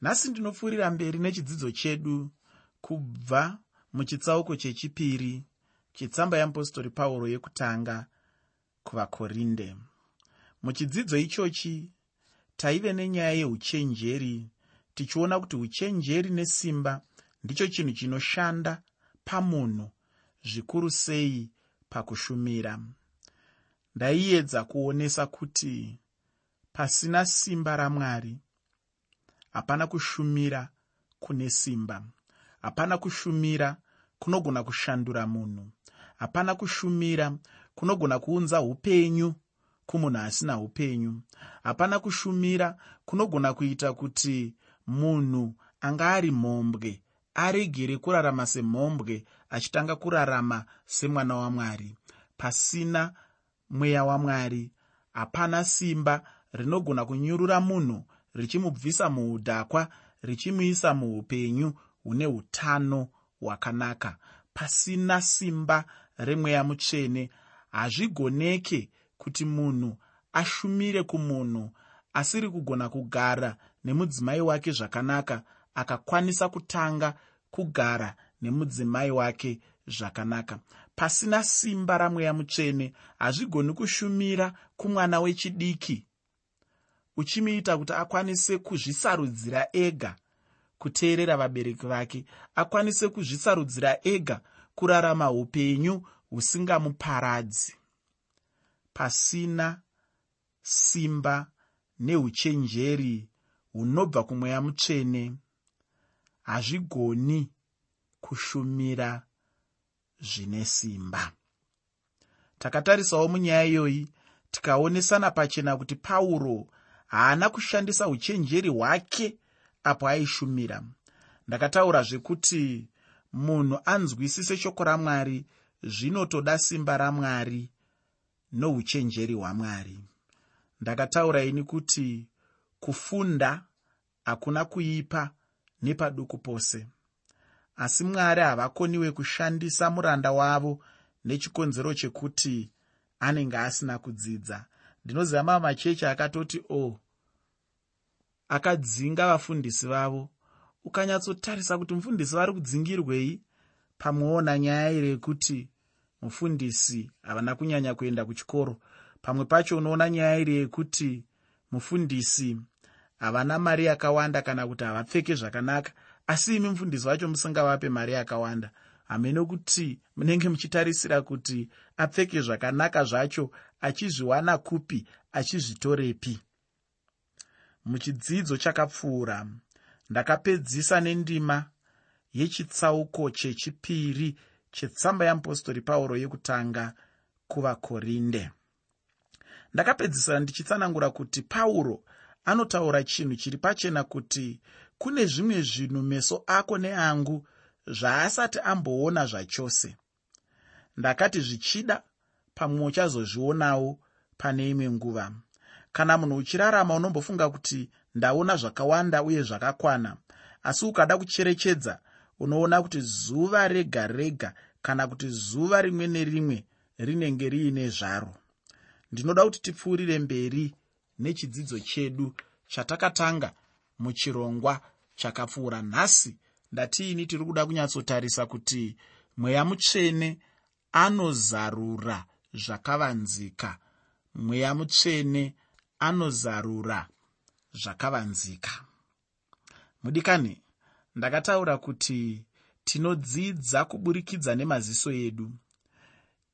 nhasi ndinopfuurira mberi nechidzidzo chedu kubva muchitsauko chechipiri chitsamba yeapostori pauro yekutanga kuvakorinde. Muchidzidzo ichochi taive nenyaya yeuchenjeri tichiona kuti uchenjeri nesimba ndicho chinhu chinoshanda pamunhu zvikuru sei pakushumira. Ndaiedza kuonesa kuti pasina simba ramwari hapana kushumira kune simba. Hapana kushumira kunogona kushandura munhu. Hapana kushumira kunogona kuunza upenyu kumunhu asina upenyu. Hapana kushumira kunogona kuita kuti munhu anga ari mhombwe aregere kurarama semhombwe achitanga kurarama semwana wamwari pasina mweya wamwari hapana simba rinogona kunyurura munhu richimubvisa muudhakwa richimuisa muupenyu hune utano hwakanaka. Pasina simba remweya mutsvene hazvigoneke kuti munhu ashumire kumunhu asiri kugona kugara nemudzimai wake zvakanaka akakwanisa kutanga kugara nemudzimai wake zvakanaka. Pasina simba ramweya mutsvene hazvigoni kushumira kumwana wechidiki uchimuita kuti akwanise kuzvisarudzira ega kuteerera vabereki vake akwanise kuzvisarudzira ega kurarama upenyu husingamuparadzi. Pasina simba neuchenjeri hunobva kumweya mutsvene hazvigoni kushumira zvine simba. Takatarisawo munyaya iyoyi tikaonesana pachena kuti pauro haana kushandisa uchenjeri hwake apo aishumira. Ndakataura zvekuti munhu anzwisise shoko ramwari zvinotoda simba ramwari nouchenjeri hwamwari. Ndakataura ini kuti kufunda hakuna kuipa nepaduku pose. Asi mwari havakoniwe kushandisa muranda wavo nechikonzero chekuti anenge asina kudzidza ndinoziva mava machechi akatoti o oh, akadzinga vafundisi vavo. Ukanyatsotarisa kuti mufundisi vari kudzingirwei pamweona nyaya iri yekuti mufundisi havana kunyanya kuenda kuchikoro. Pamwe pacho unoona nyaya iri yekuti mufundisi havana mari yakawanda kana kuti havapfeke zvakanaka. Asi imi mufundisi wacho musingavape mari yakawanda. Hamene kuti munenge muchitarisira kuti apfeke zvakanaka zvacho achizviwana kupi achizvitorepi. Muchidzidzo chakapfuura. Ndakapedzisa nendima yechitsauko chechipiri chetsamba yeapostori pauro yekutanga kuvakorinde. Ndakapedzisira ndichitsanangura kuti pauro anotaura chinhu chiri pachena kuti kune zvimwe zvinhu meso ako neangu zvaasati amboona zvachose. Ndakati zvichida pamwe uchazozvionawo pane imwe nguva. Kana munhu uchirarama unombofunga kuti ndaona zvakawanda uye zvakakwana asi ukada kucherechedza unoona kuti zuva rega rega kana kuti zuva rimwe nerimwe rinenge riine zvaro. Ndinoda kuti tipfuurire mberi nechidzidzo chedu chatakatanga muchirongwa chakapfuura. Nhasi ndatiini tiri kuda kunyatsotarisa kuti mweya mutsvene anozarura zvakavanzika. Mweya mutsvene anozarura zvakavanzika. Mudikani ndakataura kuti tinodzidza kuburikidza nemaziso edu.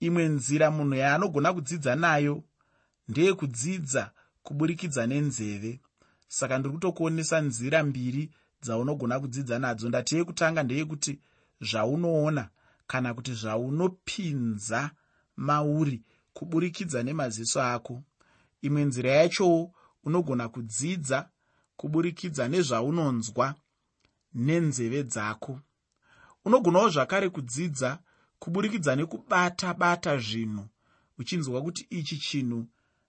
Imwe nzira munhu yaanogona kudzidza nayo ndeyekudzidza kuburikidza nenzeve. Saka ndiri kutokuonesa nzira mbiri dzaunogona kudzidza nadzo. Ndati yekutanga ndeyekuti zvaunoona kana kuti zvaunopinza mauri kuburikidza nemaziso ako. Imwe nzira yachowo unogona kudzidza kuburikidza nezvaunonzwa nenzeve dzako. Unogonawo zvakare kudzidza kuburikidza nekubata bata zvinhu uchinzwa kuti ichi chinhu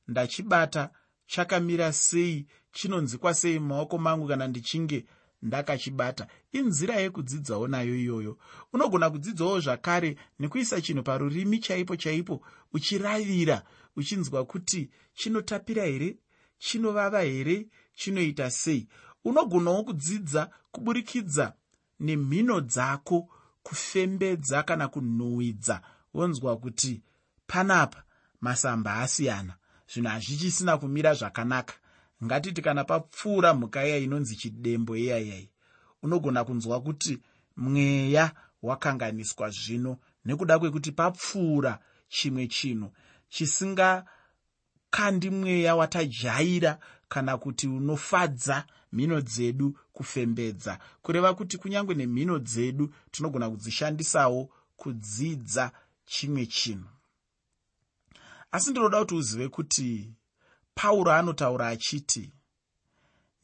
ndachibata chakamira sei chinonzikwa sei mumaoko mangu kana ndichinge ndakachibata. Inzira yekudzidzawo nayo iyoyo. Unogona kudzidzawo zvakare nekuisa chinhu parurimi chaipo chaipo uchiravira uchinzwa kuti chinotapira here chinovava here chinoita sei. Unogonawo kudzidza kuburikidza nemhino dzako kufembedza kana kunhuhwidza. Wonzwa kuti panapa masamba asiyana. Zvinhu hazvichisina kumira zvakanaka ngatiti kana papfuura mhuka iya inonzi chidembo iyayai unogona kunzwa kuti mweya wakanganiswa zvino nekuda kwekuti papfuura chimwe chinhu chisingakandi mweya watajaira kana kuti unofadza mhino dzedu kufembedza. Kureva kuti kunyange nemhino dzedu tinogona kudzishandisawo kudzidza chimwe chinhu. Asi ndinoda kuti uzive kuti pauro anotaura achiti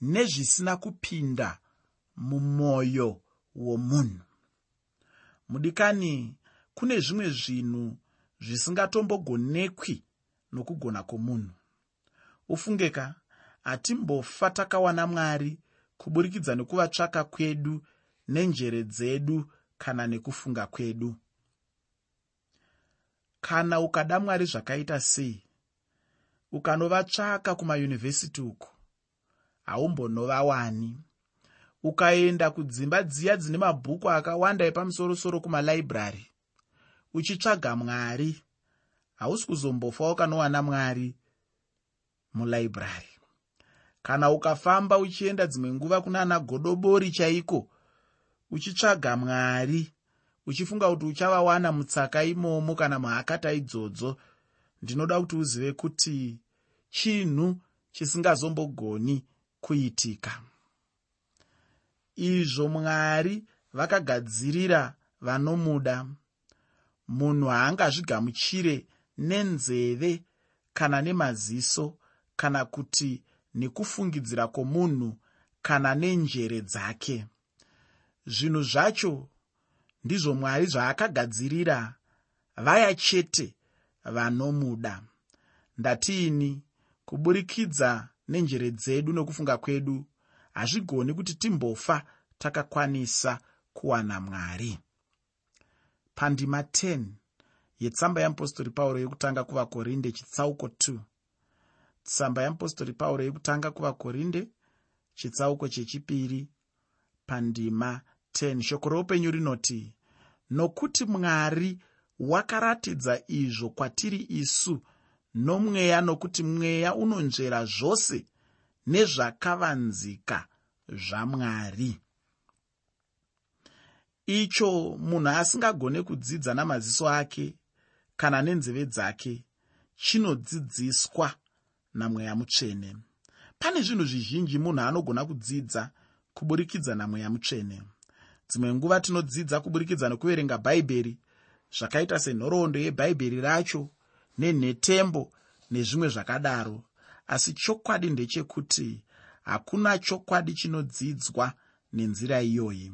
nezvisina kupinda mumwoyo womunhu. Mudikani kune zvimwe zvinhu zvisingatombogonekwi nokugona kwomunhu. Ufungeka hatimbofa takawana mwari kuburikidza nekuvatsvaka kwedu nenjere dzedu kana nekufunga kwedu. Kana ukada mwari zvakaita sei ukanovatsvaka kumayunivhesiti uku haumbonovawani ukaenda kudzimba dziya dzine mabhuku akawanda epamusorosoro kumalaibhurari uchitsvaga mwari hausi kuzombofa ukanowana mwari mulaibhurari kana ukafamba uchienda dzimwe nguva kunana godobori chaiko uchitsvaga mwari uchifunga kuti uchavawana mutsaka imomo kana muhakata idzodzo ndinoda kuti uzive kuti chinhu chisingazombogoni kuitika. Izvo mwari vakagadzirira vanomuda. Munhu haangazvigamuchire nenzeve kana nemaziso kana kuti nekufungidzira kwomunhu kana nenjere dzake. Zvinhu zvacho ndizvo mwari zvaakagadzirira. Vaya chete vanomuda. Ndatiini kuburikidza nenjere dzedu nokufunga kwedu hazvigoni kuti timbofa takakwanisa kuwana mwari. Pandima 10 yetsamba yeapostori pauro yekutanga kuvakorinde chitsauko 2 tsamba yeapostori pauro yekutanga kuvakorinde chitsauko chechipiri. Pandima 10 shoko roupenyu rinoti nokuti mwari wakaratidza izvo kwatiri isu nomweya nokuti mweya unonzvera zvose nezvakavanzika zvamwari. Icho munhu asingagone kudzidza namaziso ake kana nenzeve dzake chinodzidziswa namweya mutsvene. Pane zvinhu zvizhinji munhu anogona kudzidza kuburikidza namweya mutsvene. Dzimwe nguva tinodzidza kuburikidza nekuverenga bhaibheri zvakaita senhoroondo yebhaibheri racho nenhetembo nezvimwe zvakadaro. Asi chokwadi ndechekuti hakuna chokwadi chinodzidzwa nenzira iyoyi.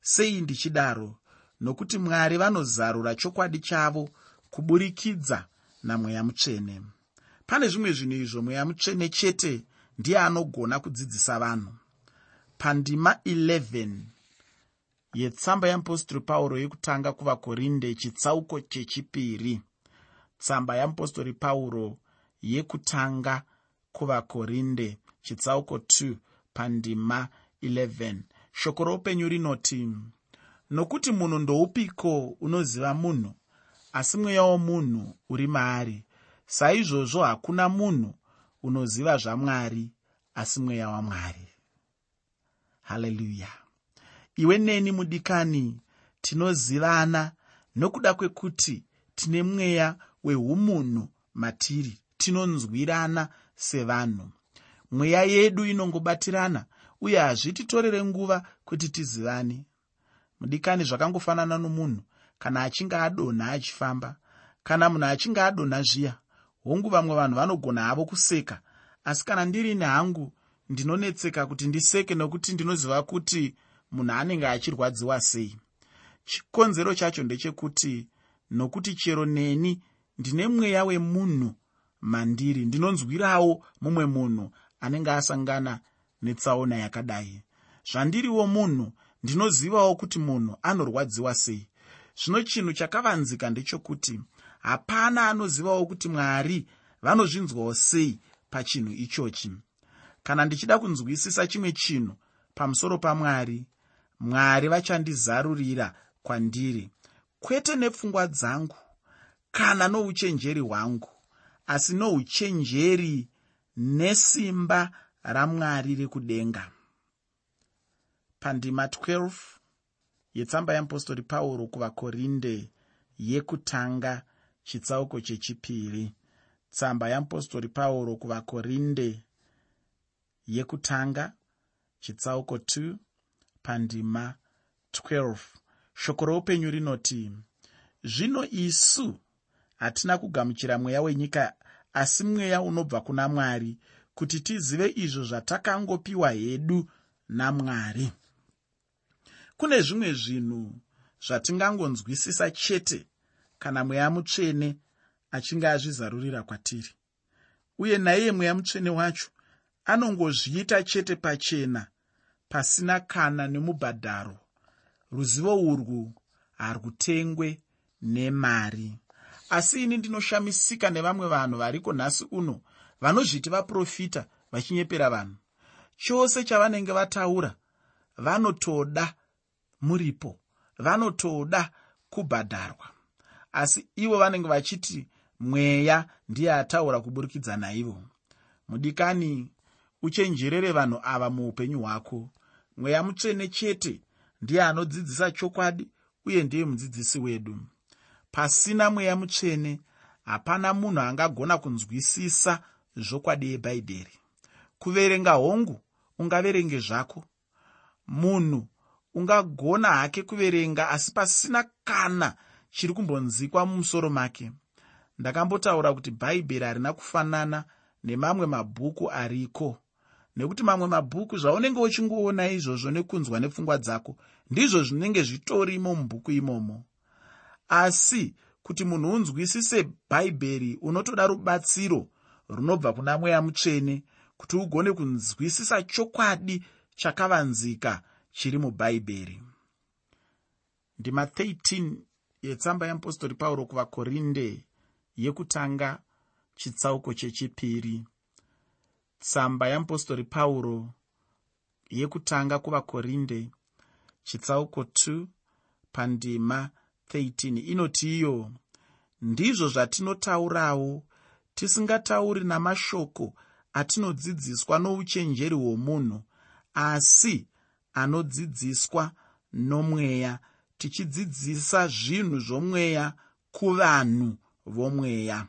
Sei ndichidaro? Nokuti mwari vanozarura chokwadi chavo kuburikidza namweya mutsvene. Pane zvimwe zvinhu izvo mweya mutsvene chete ndiye anogona kudzidzisa vanhu. Pandima 11 yetsamba yeapostori pauro yekutanga kuvakorinde chitsauko chechipiri. Tsamba yeapostori pauro yekutanga kuvakorinde chitsauko 2 pandima 11 shoko roupenyu rinoti nokuti munhu ndoupiko unoziva munhu? Asi mweya womunhu uri maari. Saizvozvo hakuna munhu unoziva zvamwari asi mweya wamwari. Haleluya iwe neni mudikani tinozivana nokuda kwekuti tine mweya wehumunhu matiri tinonzwirana sevanhu. Mweya yedu inongobatirana uye hazvititorere nguva kuti tizivane. Mudikani zvakangofanana nomunhu kana achinge adonha achifamba kana munhu achinge adonha zviya hongu vamwe vanhu vanogona havo kuseka. Asi kana ndiri nehangu ndinonetseka kuti ndiseke nokuti ndinoziva kuti munhu anenge achirwadziwa sei. Chikonzero chacho ndechekuti nokuti chero neni ndine mweya wemunhu mandiri ndinonzwirawo mumwe munhu anenge asangana netsaona yakadai. Zvandiriwo munhu ndinozivawo kuti munhu anorwadziwa sei. Zvino chinhu chakavanzika ndechokuti hapana anozivawo kuti mwari vanozvinzwawo sei pachinhu ichochi. Kana ndichida kunzwisisa chimwe chinhu pamusoro pamwari mwari vachandizarurira kwandiri kwete nepfungwa dzangu kana nouchenjeri hwangu asi nouchenjeri nesimba ramwari rekudenga. Pandima 12 yetsamba yeapostori pauro kuvakorinde yekutanga chitsauko chechipiri. Tsamba yeapostori pauro kuvakorinde yekutanga chitsauko 2 pandima 12 shoko roupenyu rinoti zvino isu hatina kugamuchira mweya wenyika asi mweya unobva kuna mwari kuti tizive izvo zvatakangopiwa hedu namwari kune zvimwe zvinhu zvatingangonzwisisa chete kana mweya mutsvene achinge azvizarurira kwatiri. Uye naiye mweya mutsvene wacho anongozviita chete pachena pasina kana nemubhadharo ruzivo urwu harwutengwe nemari. Asi ini ndinoshamisika nevamwe vanhu variko nhasi uno vanozviti vaprofita vachinyepera vanhu. Chose chavanenge vataura vanotoda muripo vanotoda kubhadharwa. Asi ivo vanenge vachiti mweya ndiye ataura kuburikidza naivo. Mudikani uchenjerere vanhu ava muupenyu hwako. Mweya mutsvene chete ndiye anodzidzisa chokwadi uye ndiye mudzidzisi wedu. Pasina mweya mutsvene hapana munhu angagona kunzwisisa zvokwadi yebhaibheri kuverenga hongu ungaverenge zvako. Munhu ungagona hake kuverenga asi pasina kana chiri kumbonzikwa mumusoro make. Ndakambotaura kuti bhaibheri harina kufanana nemamwe mabhuku ariko nekuti mamwe mabhuku zvaunenge uchingoona izvozvo nekunzwa nepfungwa dzako ndizvo zvinenge zvitorimo mubhuku imomo. Asi kuti munhu unzwisise bhaibheri unotoda rubatsiro runobva kuna mweya mutsvene kuti ugone kunzwisisa chokwadi chakavanzika chiri mubhaibheri. Ndima 13 yetsamba yeapostori pauro kuvakorinde yekutanga chitsauko chechipiri tsamba yeapostori pauro yekutanga kuvakorinde chitsauko 2 pandima 13 inoti iyo ndizvo zvatinotaurawo tisingatauri namashoko atinodzidziswa nouchenjeri hwomunhu asi anodzidziswa nomweya tichidzidzisa zvinhu zvomweya kuvanhu vomweya.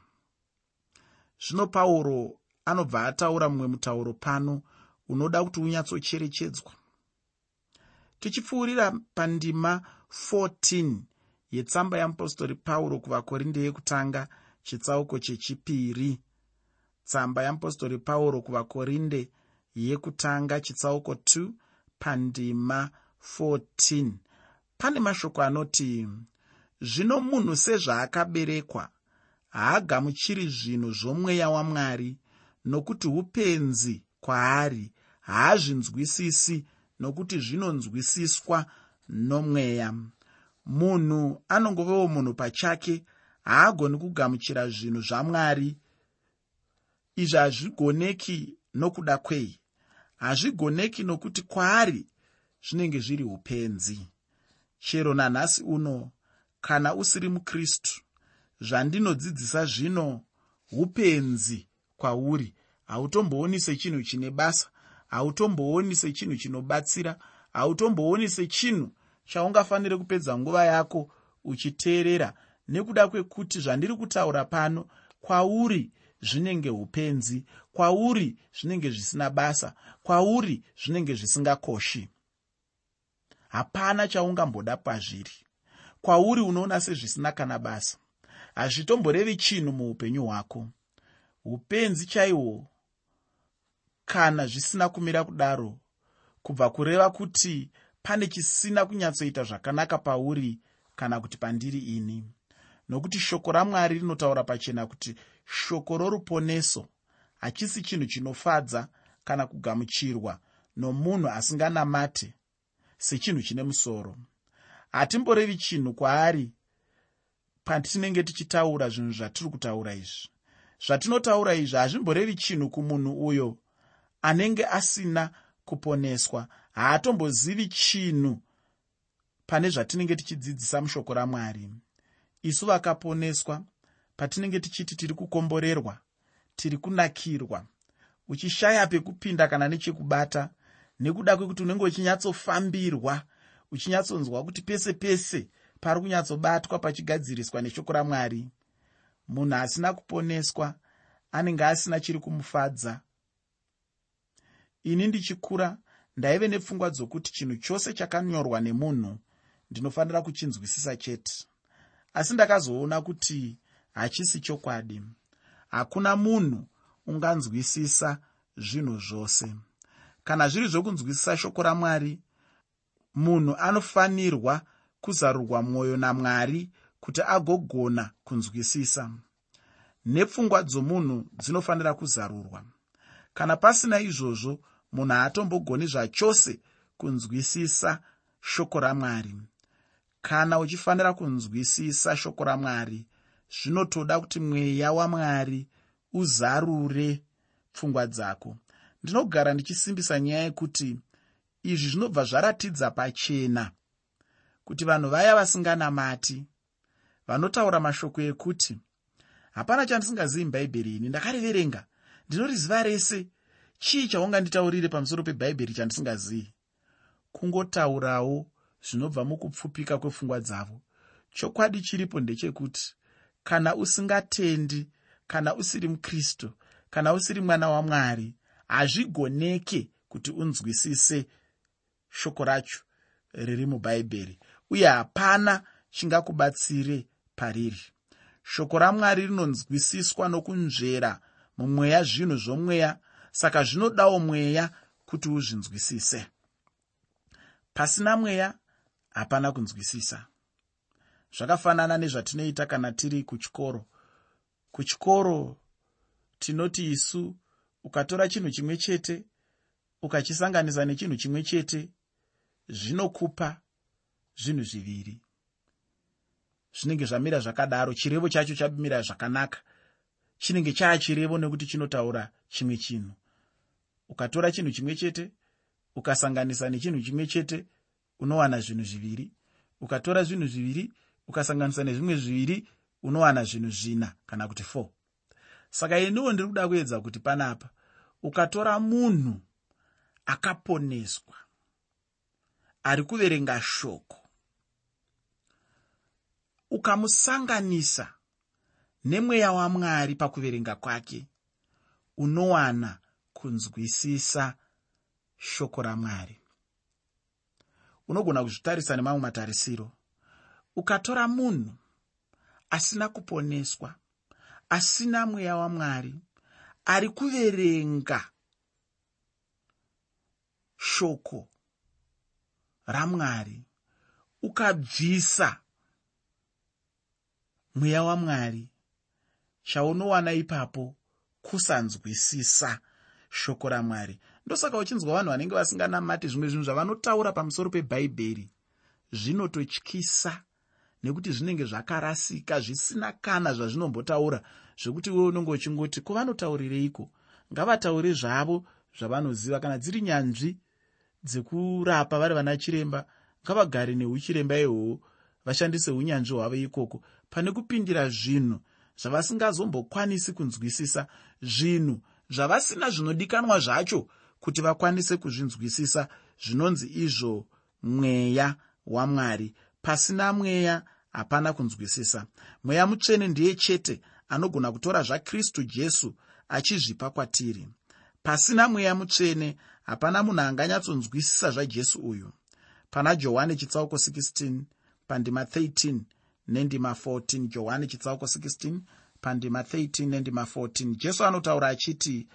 Zvino pauro anobva ataura mumwe mutauro pano unoda kuti unyatsocherechedzwa. Tichipfuurira pandima 14 yetsamba yeapostori pauro kuvakorinde yekutanga chitsauko chechipiri. Tsamba yeapostori pauro kuvakorinde yekutanga chitsauko 2 pandima 14 pane mashoko anoti zvino munhu sezvaakaberekwa haagamuchiri zvinhu zvomweya wamwari nokuti upenzi kwaari haazvinzwisisi nokuti zvinonzwisiswa nomweya. Munhu anongovewo munhu pachake haagoni kugamuchira zvinhu zvamwari. Izvi hazvigoneki nokuda kwei? Hazvigoneki nokuti kwaari zvinenge zviri upenzi. Chero nanhasi uno kana usiri mukristu zvandinodzidzisa zvino upenzi kwauri. Hautombooni sechinhu chine basa hautombooni sechinhu chinobatsira hautombooni sechinhu chaungafaniri kupedza nguva yako uchiteerera. Nekuda kwekuti zvandiri kutaura pano kwauri zvinenge upenzi kwauri zvinenge zvisina basa kwauri zvinenge zvisingakoshi. Hapana chaungamboda kwazviri. Kwauri unoona sezvisina kana basa. Hazvitomborevi chinhu muupenyu hwako upenzi chaihwo kana zvisina kumira kudaro kubva kureva kuti pane chisina kunyatsoita zvakanaka pauri kana kuti pandiri ini. Nokuti shoko ramwari rinotaura pachena kuti shoko roruponeso hachisi chinhu chinofadza kana kugamuchirwa nomunhu asinganamate sechinhu chine musoro. Hatimborevi chinhu kwaari patinenge tichitaura zvinhu zvatiri kutaura izvi zvatinotaura izvi hazvimborevi chinhu kumunhu uyo anenge asina kuponeswa. Haatombozivi chinhu pane zvatinenge tichidzidzisa mushoko ramwari. Isu vakaponeswa patinenge tichiti tiri kukomborerwa tiri kunakirwa uchishaya pekupinda kana nechekubata nekuda kwekuti unenge uchinyatsofambirwa uchinyatsonzwa kuti pese pese pari kunyatsobatwa pachigadziriswa neshoko ramwari munhu asina kuponeswa anenge asina chiri kumufadza. Ini ndichikura ndaive nepfungwa dzokuti chinhu chose chakanyorwa nemunhu ndinofanira kuchinzwisisa chete. Asi ndakazoona kuti hachisi chokwadi. Hakuna munhu unganzwisisa zvinhu zvose. Kana zviri zvokunzwisisa shoko ramwari munhu anofanirwa kuzarurwa mwoyo namwari kuti agogona kunzwisisa. Nepfungwa dzomunhu dzinofanira kuzarurwa. Kana pasina izvozvo munhu haatombogoni zvachose kunzwisisa shoko ramwari. Kana uchifanira kunzwisisa shoko ramwari zvinotoda kuti mweya wamwari uzarure pfungwa dzako. Ndinogara ndichisimbisa nyaya yekuti izvi zvinobva zvaratidza pachena kuti vanhu vaya vasinganamati vanotaura mashoko ekuti hapana chandisingazivi mubhaibheri ini ndakariverenga. Ndinoriziva rese. Chii chaunganditaurire pamusoro pebhaibheri chandisingazivi? Kungotaurawo zvinobva mukupfupika kwepfungwa dzavo chokwadi chiripo ndechekuti kana usingatendi kana usiri mukristu kana usiri mwana wamwari hazvigoneke kuti unzwisise shoko racho riri mubhaibheri. Uye hapana chingakubatsire pariri. Shoko ramwari rinonzwisiswa nokunzvera mumweya zvinhu zvomweya saka zvinodawo mweya kuti uzvinzwisise. Pasina mweya hapana kunzwisisa. Zvakafanana nezvatinoita kana tiri kuchikoro. Kuchikoro tinoti isu ukatora chinhu chimwe chete ukachisanganisa nechinhu chimwe chete zvinokupa zvinhu zviviri zvinenge zvamira zvakadaro chirevo chacho chamira zvakanaka. Chinenge chaa chirevo nekuti chinotaura chimwe chinhu. Ukatora chinhu chimwe chete ukasanganisa nechinhu chimwe chete unowana zvinhu zviviri. Ukatora zvinhu zviviri ukasanganisa nezvimwe zviviri unowana zvinhu zvina kana kuti 4 saka iniwo ndiri kuda kuedza kuti panapa ukatora munhu akaponeswa ari kuverenga shoko ukamusanganisa nemweya wamwari pakuverenga kwake unowana kunzwisisa shoko ramwari. Unogona kuzvitarisa nemamwe matarisiro. Ukatora munhu asina kuponeswa asina mweya wamwari ari kuverenga shoko ramwari ukabvisa mweya wamwari chaunowana ipapo kusanzwisisa shoko ramwari. Ndosaka uchinzwa vanhu vanenge vasinganamati zvimwe zvinhu zvavanotaura pamusoro pebhaibheri zvinototyisa nekuti zvinenge zvakarasika zvisina kana zvazvinombotaura zvekuti wewe unenge uchingoti kuvanotaurireiko? Ngavataure zvavo zvavanoziva. Kana dziri nyanzvi dzekurapa vari vana chiremba ngavagare neuchiremba ihwohwo vashandise unyanzvi hwavo ikoko pane kupindira zvinhu zvavasingazombokwanisi kunzwisisa zvinhu zvavasina zvinodikanwa zvacho kuti vakwanise kuzvinzwisisa zvinonzi izvo mweya wamwari pasina mweya hapana kunzwisisa. Mweya mutsvene ndiye chete anogona kutora zvakristu jesu achizvipa kwatiri. Pasina mweya mutsvene hapana munhu anganyatsonzwisisa zvajesu uyu. Pana johani chitsauko 16 pandima 13 nendima 14 johani chitsauko 16 pandima 13 nendima 14 jesu anotaura achiti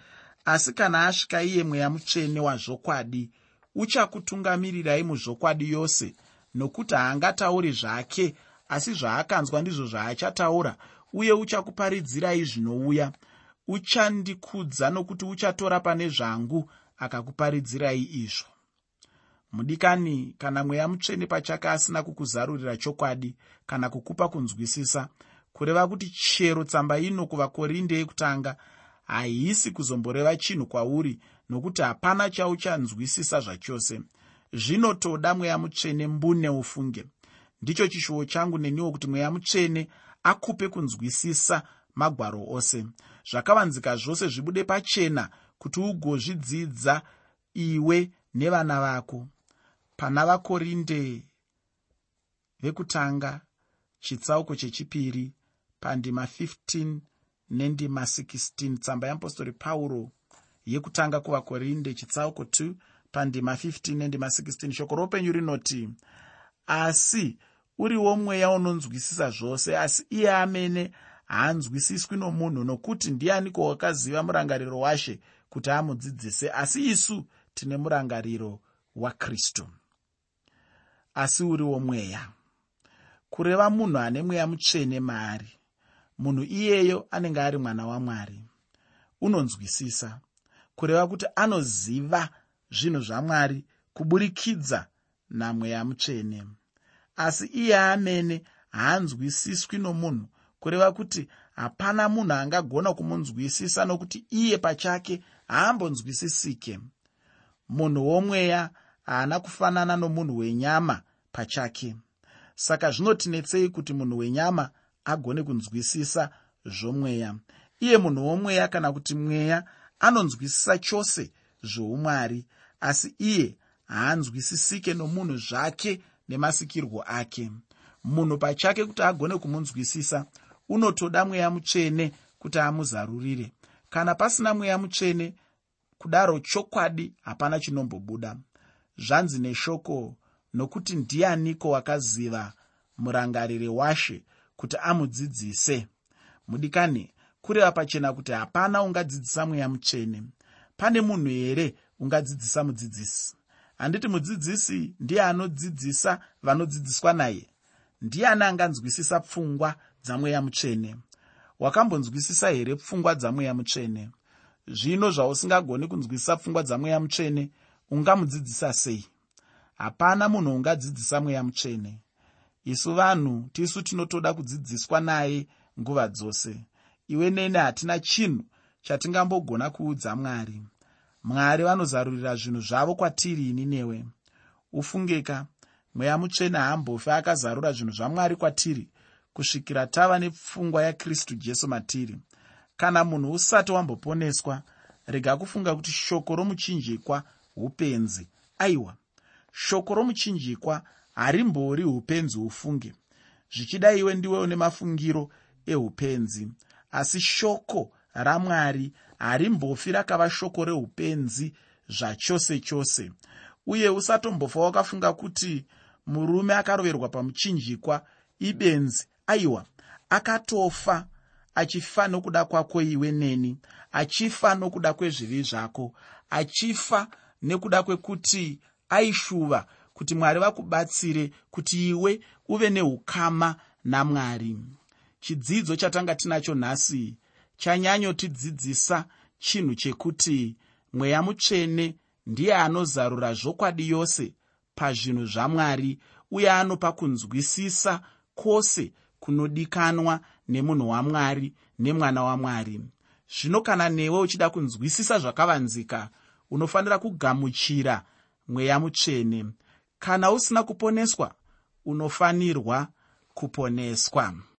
asi kana asvika iye mweya mutsvene wazvokwadi uchakutungamirirai muzvokwadi yose nokuti haangatauri zvake asi zvaakanzwa ndizvo zvaachataura uye uchakuparidzirai zvinouya. Uchandikudza nokuti uchatora pane zvangu akakuparidzirai izvo mudikani kana mweya mutsvene pachake asina kukuzarurira chokwadi kana kukupa kunzwisisa kureva kuti chero tsamba ino kuvakorinde yekutanga haisi kuzomboreva chinhu kwauri nokuti hapana chauchanzwisisa zvachose. Zvinotoda mweya mutsvene mbune ufunge. Ndicho chishuwo changu neniwo kuti mweya mutsvene akupe kunzwisisa magwaro ose. Zvakavanzika zvose zvibude pachena kuti ugozvidzidza iwe nevana vako pana vakorinde vekutanga chitsauko chechipiri pandima 15 nendima 16 tsamba yeapostori pauro yekutanga kuvakorinde chitsauko 2 pandima 15 nendima 16 shoko roupenyu rinoti asi uriwo mweya unonzwisisa zvose asi iye amene haanzwisiswi nomunhu nokuti ndianiko wakaziva murangariro washe kuti amudzidzise? Asi isu tine murangariro wakristu asi uriwo mweya kureva munhu ane mweya mutsvene maari munhu iyeyo anenge ari mwana wamwari unonzwisisa. Kureva kuti anoziva zvinhu zvamwari kuburikidza namweya mutsvene. Asi iye amene haanzwisiswi nomunhu kureva kuti hapana munhu angagona kumunzwisisa nokuti iye pachake haambonzwisisike. Munhu womweya haana kufanana nomunhu wenyama pachake. Saka zvinotinetsei kuti munhu wenyama agone kunzwisisa zvomweya. Iye munhu womweya kana kuti mweya anonzwisisa chose zvoumwari asi iye haanzwisisike nomunhu zvake nemasikirwo ake. Munhu pachake kuti agone kumunzwisisa unotoda mweya mutsvene kuti amuzarurire. Kana pasina mweya mutsvene kudaro chokwadi hapana chinombobuda zvanzi neshoko nokuti ndianiko wakaziva murangarire washe kuti amudzidzise? Mudikani kureva pachena kuti hapana ungadzidzisa mweya mutsvene. Pane munhu here ungadzidzisa mudzidzisi? Handiti mudzidzisi ndiye anodzidzisa vanodzidziswa naye? Ndiani anganzwisisa pfungwa dzamweya mutsvene? Wakambonzwisisa here pfungwa dzamweya mutsvene? Zvino zvausingagoni kunzwisisa pfungwa dzamweya mutsvene ungamudzidzisa sei? Hapana munhu ungadzidzisa mweya mutsvene. Isu vanhu tisu tinotoda kudzidziswa naye nguva dzose. Iwe nene hatina chinhu chatingambogona kuudza mwari. Mwari vanozarurira zvinhu zvavo kwatiri ini newe. Ufungeka mweya mutsvene haambofe akazarura zvinhu zvamwari kwatiri kusvikira tava nepfungwa yakristu jesu matiri. Kana munhu usati wamboponeswa rega kufunga kuti shoko romuchinjikwa upenzi. Aiwa shoko romuchinjikwa harimbori upenzi ufunge. Zvichida iwe ndiwe une mafungiro eupenzi. Asi shoko ramwari harimbofi rakava shoko reupenzi zvachose chose. Uye usatombofa wakafunga kuti murume akaroverwa pamuchinjikwa ibenzi. Aiwa akatofa achifa nokuda kwako iwe neni achifa nokuda kwezvivi zvako achifa nekuda kwekuti aishuva kuti mwari vakubatsire kuti iwe uve neukama namwari. Chidzidzo chatanga tinacho nhasi chanyanyotidzidzisa chinhu chekuti mweya mutsvene ndiye anozarura zvokwadi yose pazvinhu zvamwari uye anopa kunzwisisa kwose kunodikanwa nemunhu wamwari nemwana wamwari zvino kana newe uchida kunzwisisa zvakavanzika unofanira kugamuchira mweya mutsvene. Kana usina kuponeswa unofanirwa kuponeswa.